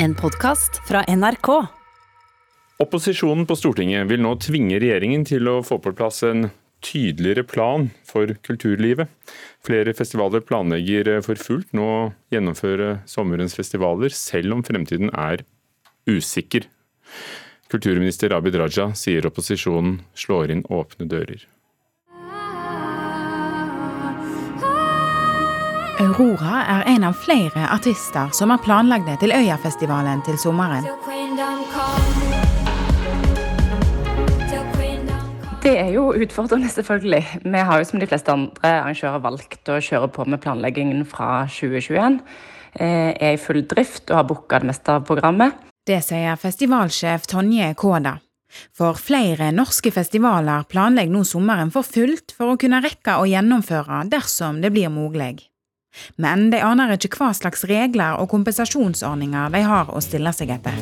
En podkast fra NRK. Opposisjonen på Stortinget vil nå tvinge regjeringen til å få på plass en tydeligere plan for kulturlivet. Flere festivaler planlegger for fullt nå å gjennomføre sommerens festivaler, selv om fremtiden er usikker. Kulturminister Abid Raja sier opposisjonen slår inn åpne dører. Aurora er en av flere artister som er planlagt til Øyafestivalen til sommeren. Det er jo utfordrende, selvfølgelig. Vi har jo som de fleste andre arrangører valgt å kjøre på med planleggingen fra 2021. Jeg er i full drift og har booka det meste av programmet. Det sier festivalsjef Tonje Kåda. For flere norske festivaler planlegger nå sommeren for fullt for å kunne rekke å gjennomføre dersom det blir mulig. Men de aner ikke hva slags regler og kompensasjonsordninger de har å stille seg etter.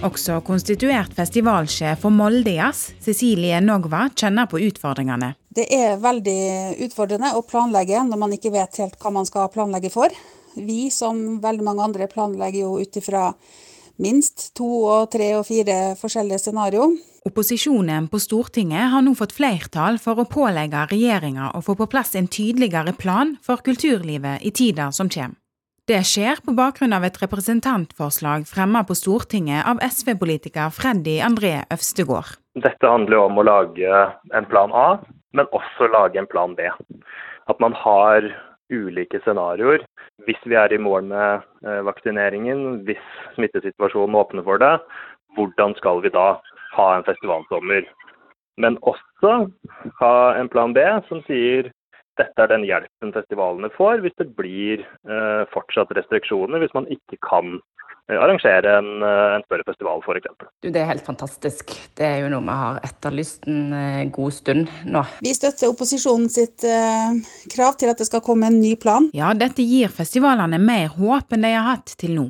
Også konstituert festivalsjef for Moldejazz, Cecilie Nogva, kjenner på utfordringene. Det er veldig utfordrende å planlegge når man ikke vet helt hva man skal planlegge for. Vi, som veldig mange andre, planlegger jo ut ifra minst to og tre og fire forskjellige scenarioer. Opposisjonen på Stortinget har nå fått flertall for å pålegge regjeringa å få på plass en tydeligere plan for kulturlivet i tida som kommer. Det skjer på bakgrunn av et representantforslag fremmet på Stortinget av SV-politiker Freddy André Øvstegård. Dette handler jo om å lage en plan A, men også lage en plan B. At man har ulike scenarioer. Hvis vi er i mål med eh, vaksineringen, hvis smittesituasjonen åpner for det, hvordan skal vi da ha en festivalsommer. Men også ha en plan B som sier dette er den hjelpen festivalene får hvis det blir eh, fortsatt restriksjoner, hvis man ikke kan arrangere en, eh, en større festival f.eks. Det er helt fantastisk. Det er jo noe vi har etterlyst en eh, god stund nå. Vi støtter opposisjonen sitt eh, krav til at det skal komme en ny plan. Ja, dette gir festivalene mer håp enn de har hatt til nå.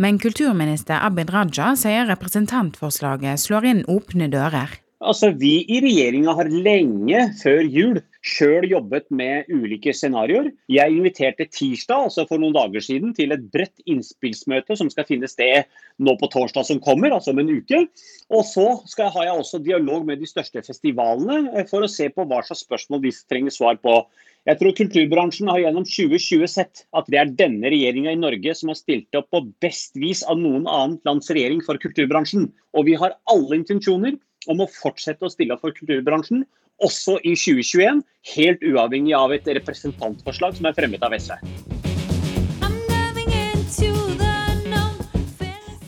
Men kulturminister Abid Raja sier representantforslaget slår inn åpne dører. Altså, Vi i regjeringa har lenge før jul sjøl jobbet med ulike scenarioer. Jeg inviterte tirsdag, altså for noen dager siden, til et bredt innspillsmøte som skal finne sted nå på torsdag som kommer, altså om en uke. Og så skal, har jeg også dialog med de største festivalene eh, for å se på hva slags spørsmål de trenger svar på. Jeg tror kulturbransjen har gjennom 2020 sett at det er denne regjeringa i Norge som har stilt opp på best vis av noen annet lands regjering for kulturbransjen. Og vi har alle intensjoner om å fortsette å stille opp for kulturbransjen, også i 2021. Helt uavhengig av et representantforslag som er fremmet av SV.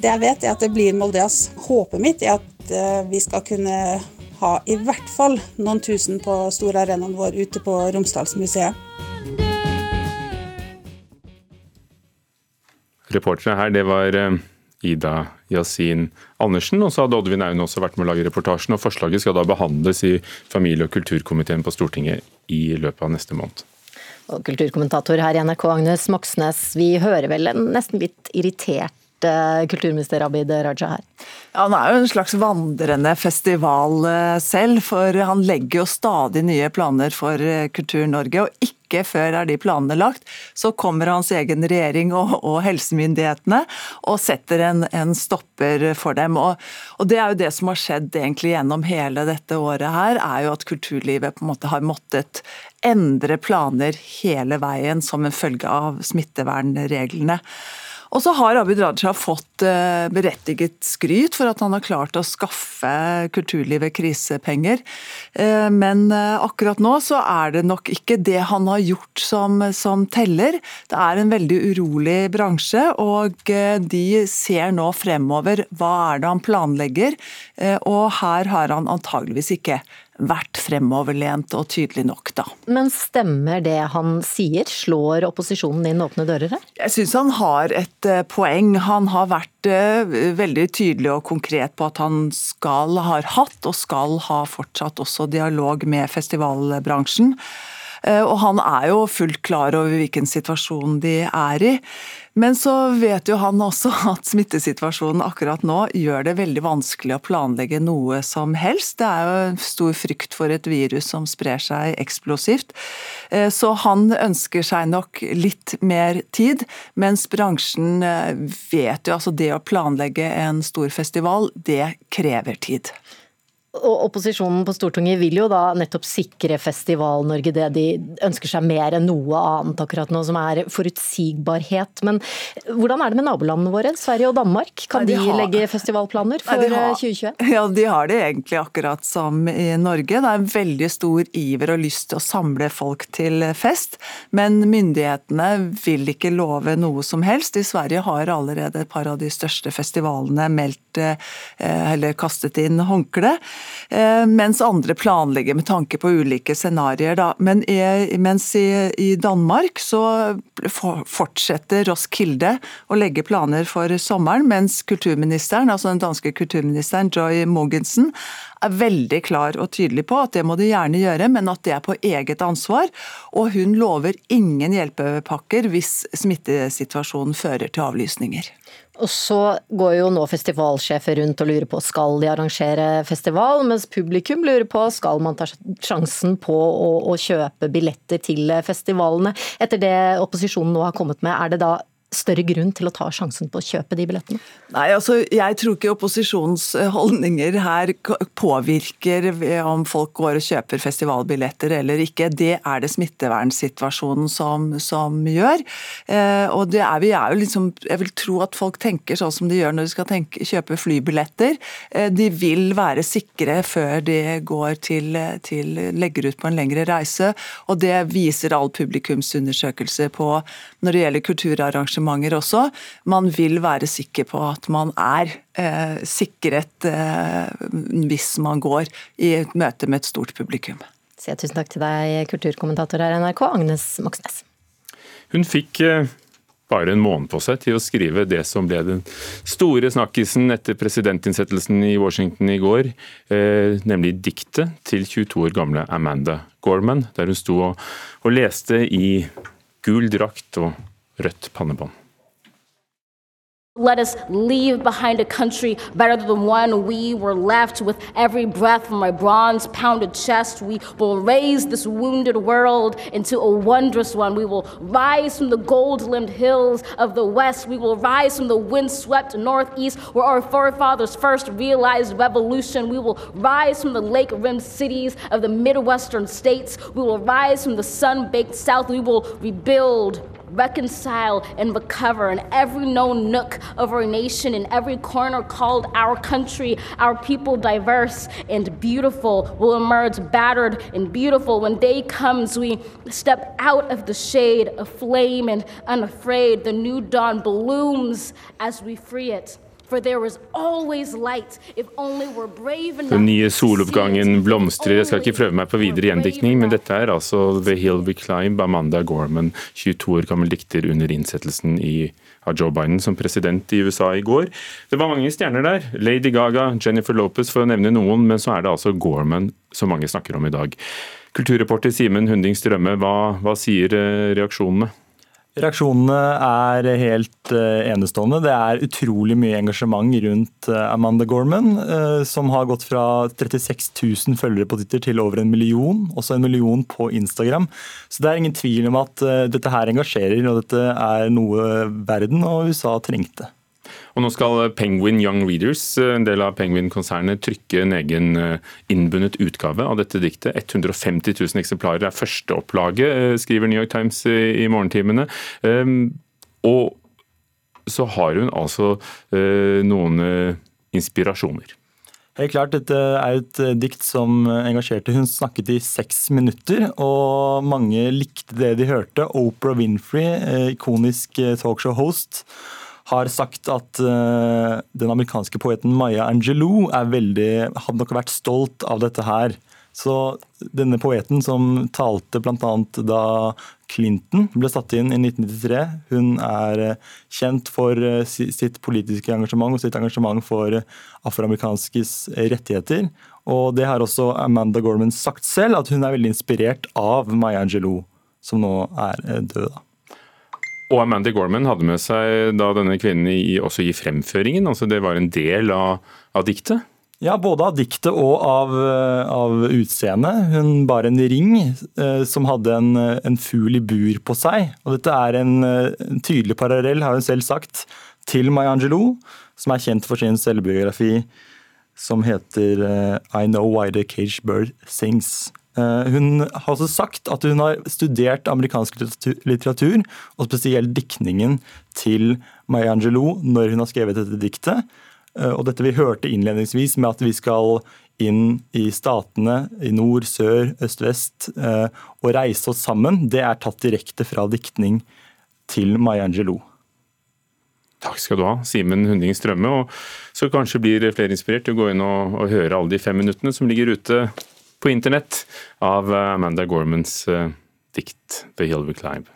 Det jeg vet, er at det blir Moldeas. Håpet mitt er at eh, vi skal kunne ha i hvert fall noen tusen på storarenaen vår ute på Romsdalsmuseet. Reportere her, det var eh, Ida Yasin Andersen. Og så hadde Oddvin Aune også vært med å lage reportasjen. og Forslaget skal da behandles i familie- og kulturkomiteen på Stortinget i løpet av neste måned. Og kulturkommentator her i NRK, Agnes Moxnes, vi hører vel en nesten litt irritert Eh, kulturminister Abid Raja her? Ja, Han er jo en slags vandrende festival eh, selv, for han legger jo stadig nye planer for eh, Kultur-Norge. og ikke før er de planene lagt, så kommer hans egen regjering og, og helsemyndighetene og setter en, en stopper for dem. Og, og, Det er jo det som har skjedd egentlig gjennom hele dette året her, er jo at kulturlivet på en måte har måttet endre planer hele veien som en følge av smittevernreglene. Og så har Abid Raja fått eh, berettiget skryt for at han har klart å skaffe kulturlivet krisepenger. Eh, men eh, akkurat nå så er det nok ikke det han har gjort som, som teller. Det er en veldig urolig bransje, og de ser nå fremover hva er det han planlegger. Og her har han antageligvis ikke vært fremoverlent og tydelig nok, da. Men stemmer det han sier? Slår opposisjonen inn åpne dører her? Jeg syns han har et uh, poeng. Han har vært uh, veldig tydelig og konkret på at han skal, har hatt og skal ha fortsatt også dialog med festivalbransjen. Og han er jo fullt klar over hvilken situasjon de er i. Men så vet jo han også at smittesituasjonen akkurat nå gjør det veldig vanskelig å planlegge noe som helst. Det er jo stor frykt for et virus som sprer seg eksplosivt. Eh, så han ønsker seg nok litt mer tid, mens bransjen eh, vet jo altså det å planlegge en stor festival, det krever tid. Og opposisjonen på Stortinget vil jo da nettopp sikre Festival-Norge det de ønsker seg mer enn noe annet akkurat nå, som er forutsigbarhet. Men hvordan er det med nabolandene våre, Sverige og Danmark? Kan Nei, de, de har... legge festivalplaner for Nei, har... 2021? Ja, de har det egentlig akkurat som i Norge. Det er veldig stor iver og lyst til å samle folk til fest, men myndighetene vil ikke love noe som helst. I Sverige har allerede et par av de største festivalene meldt eh, eller kastet inn håndkle. Eh, mens andre planlegger med tanke på ulike scenarioer. Men mens i Danmark så fortsetter Roskilde å legge planer for sommeren, mens kulturministeren, altså den danske kulturministeren Joy Mogensen er veldig klar og tydelig på at det må de gjerne gjøre, men at det er på eget ansvar. Og hun lover ingen hjelpepakker hvis smittesituasjonen fører til avlysninger. Og så går jo nå festivalsjefer rundt og lurer på skal de arrangere festival, mens publikum lurer på skal man ta sjansen på å, å kjøpe billetter til festivalene. Etter det opposisjonen nå har kommet med, er det da større grunn til å ta sjansen på å kjøpe de billettene? Nei, altså Jeg tror ikke opposisjonens eh, holdninger her påvirker om folk går og kjøper festivalbilletter eller ikke. Det er det smittevernsituasjonen som, som gjør. Eh, og det er, vi er jo liksom, Jeg vil tro at folk tenker sånn som de gjør når de skal tenke, kjøpe flybilletter. Eh, de vil være sikre før de går til, til legger ut på en lengre reise. Og det viser all publikumsundersøkelse på når det gjelder kulturarrangementer arrangementer også. Man vil være sikker på at man er eh, sikret eh, hvis man går i et møte med et stort publikum. Så tusen takk til deg, kulturkommentator her i NRK, Agnes Moxnes. Hun fikk eh, bare en måned på seg til å skrive det som ble den store snakkisen etter presidentinnsettelsen i Washington i går, eh, nemlig diktet til 22 år gamle Amanda Gorman, der hun sto og, og leste i gul drakt og rødt pannebånd. Let us leave behind a country better than the one we were left with every breath from my bronze pounded chest. We will raise this wounded world into a wondrous one. We will rise from the gold limbed hills of the west. We will rise from the windswept northeast where our forefathers first realized revolution. We will rise from the lake rimmed cities of the Midwestern states. We will rise from the sun baked south. We will rebuild reconcile, and recover in every known nook of our nation, in every corner called our country, our people diverse and beautiful will emerge battered and beautiful. When day comes, we step out of the shade of flame and unafraid. The new dawn blooms as we free it. Den nye soloppgangen blomstrer. Jeg skal ikke prøve meg på videre gjendiktning, men dette er altså The Hill We Climb, Amanda Gorman, 22 år gammel dikter under innsettelsen i, av Joe Biden som president i USA i går. Det var mange stjerner der. Lady Gaga, Jennifer Lopez for å nevne noen, men så er det altså Gorman som mange snakker om i dag. Kulturreporter Simen Hunding Strømme, hva, hva sier eh, reaksjonene? Reaksjonene er helt eh, enestående. Det er utrolig mye engasjement rundt eh, Amanda Gorman, eh, som har gått fra 36 000 følgere på Twitter til over en million, også en million på Instagram. Så det er ingen tvil om at dette her engasjerer, og dette er noe verden og USA trengte. Og nå skal Penguin Young Readers, eh, en del av Penguin-konsernet, trykke en egen eh, innbundet utgave av dette diktet. 150 000 eksemplarer er førsteopplaget, eh, skriver New York Times i morgentimene. Ehm, og så har hun altså noen inspirasjoner. Helt klart, Dette er et dikt som engasjerte. Hun snakket i seks minutter, og mange likte det de hørte. Oprah Winfrey, ikonisk talkshow-host, har sagt at uh, den amerikanske poeten Maya Angelou er veldig, hadde nok vært stolt av dette her. Så denne poeten som talte bl.a. da Clinton ble satt inn i 1993, hun er eh, kjent for eh, sitt politiske engasjement og sitt engasjement for afroamerikanskes rettigheter. Og det har også Amanda Gorman sagt selv, at hun er veldig inspirert av Maya Angelou, som nå er død. død. Og Amanda Gorman hadde med seg da denne kvinnen i, også i fremføringen, altså det var en del av, av diktet? Ja, både av diktet og av, eh, av utseendet. Hun bar en ring eh, som hadde en, en, fugl i bur på seg. Og dette er en, en tydelig parallell, har hun selv sagt, til Maya Angelou, som er kjent for sin selvbiografi som heter eh, I Know Why The Cage Bird Sings. Eh, hun har også sagt at hun har studert amerikansk litteratur, og spesielt diktningen til Maya Angelou når hun har skrevet dette diktet. Eh, og dette vi hørte innledningsvis med at vi skal inn i statene i nord, sør, øst, vest eh, og reise oss sammen, det er tatt direkte fra diktning til Maya Angelou. Takk skal du ha, Simen Hunding Strømme. Og så kanskje blir flere inspirert til å gå inn og, og, høre alle de fem minuttene som ligger ute på internett av Amanda Gormans uh, dikt 'The Hill We Climb'.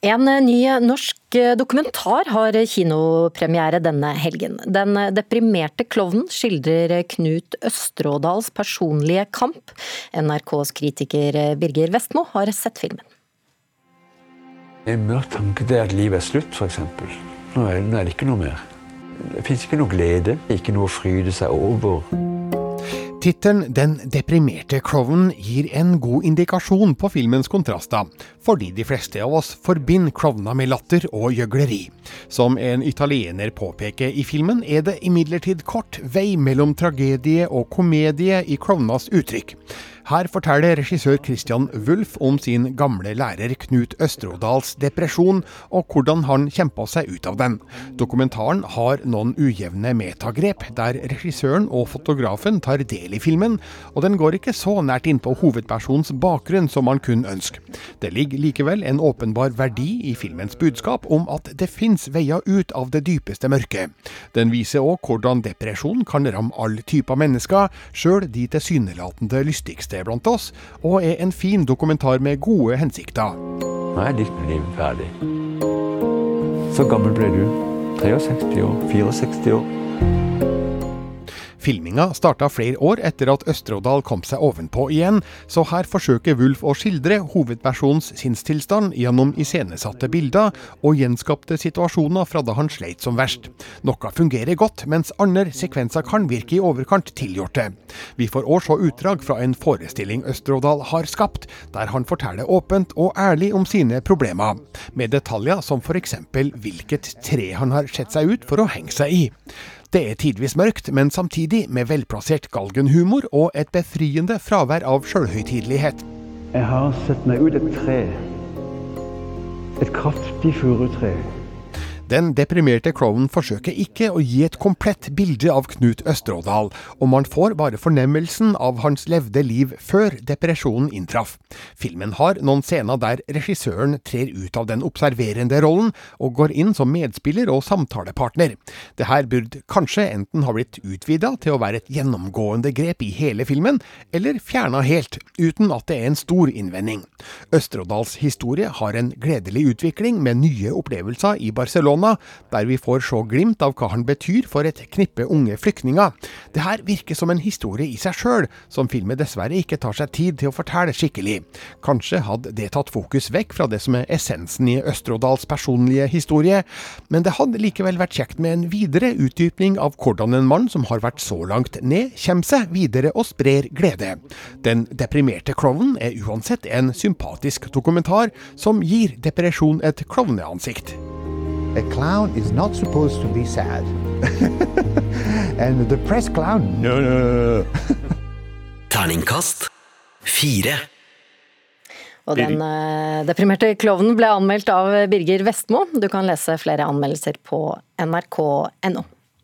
En ny norsk dokumentar har kinopremiere denne helgen. Den deprimerte klovnen skildrer Knut Østrådals personlige kamp. NRKs kritiker Birger Vestmo har sett filmen. En mørk tanke er at livet er slutt, f.eks. Nå er, nå er det ikke noe mer. Det fins ikke noe glede, ikke noe å fryde seg over. Tittelen Den deprimerte klovnen gir en god indikasjon på filmens kontraster, fordi de fleste av oss forbinder klovner med latter og gjøgleri. Som en italiener påpeker i filmen, er det imidlertid kort vei mellom tragedie og komedie i klovnas uttrykk. Her forteller regissør Christian Wulff om sin gamle lærer Knut Østrodals depresjon, og hvordan han kjempa seg ut av den. Dokumentaren har noen ujevne metagrep, der regissøren og fotografen tar del i filmen, og den går ikke så nært innpå hovedpersonens bakgrunn som man kunne ønske. Det ligger likevel en åpenbar verdi i filmens budskap om at det fins veier ut av det dypeste mørket. Den viser òg hvordan depresjon kan ramme all type mennesker, sjøl de tilsynelatende lystigste sted blant oss, og er en fin dokumentar med gode hensikter. Nå er ditt liv ferdig. Så gammel ble du? 63 år? 64 år? Filminga starta flere år etter at Østrådal kom seg ovenpå igjen, så her forsøker Wulf å skildre hovedpersonens sinnstilstand gjennom iscenesatte bilder og gjenskapte situasjoner fra da han sleit som verst. Noe fungerer godt, mens andre sekvenser kan virke i overkant tilgjorte. Vi får òg se utdrag fra en forestilling Østrådal har skapt, der han forteller åpent og ærlig om sine problemer, med detaljer som f.eks. hvilket tre han har sett seg ut for å henge seg i. Det er tidvis mørkt, men samtidig med velplassert galgenhumor og et befriende fravær av sjølhøytidelighet. Jeg har sett meg ut et tre. Et kraftig furutre. Den deprimerte klovnen forsøker ikke å gi et komplett bilde av Knut Østerådal, og man får bare fornemmelsen av hans levde liv før depresjonen inntraff. Filmen har noen scener der regissøren trer ut av den observerende rollen, og går inn som medspiller og samtalepartner. Det her burde kanskje enten ha blitt utvida til å være et gjennomgående grep i hele filmen, eller fjerna helt, uten at det er en stor innvending. Østerådals historie har en gledelig utvikling med nye opplevelser i Barcelona, Barcelona, der vi får se glimt av hva han betyr for et knippe unge flyktninger. Det her virker som en historie i seg sjøl, som filmen dessverre ikke tar seg tid til å fortelle skikkelig. Kanskje hadde det tatt fokus vekk fra det som er essensen i Østrådals personlige historie, men det hadde likevel vært kjekt med en videre utdypning av hvordan en mann som har vært så langt ned, kommer seg videre og sprer glede. Den deprimerte klovnen er uansett en sympatisk dokumentar som gir depresjon et klovneansikt. A clown is not supposed to be sad. and the press clown, no, no, no. Terningkast fire. Og den uh, deprimerte klovnen ble anmeldt av Birger Vestmo. Du kan lese flere anmeldelser på nrk.no.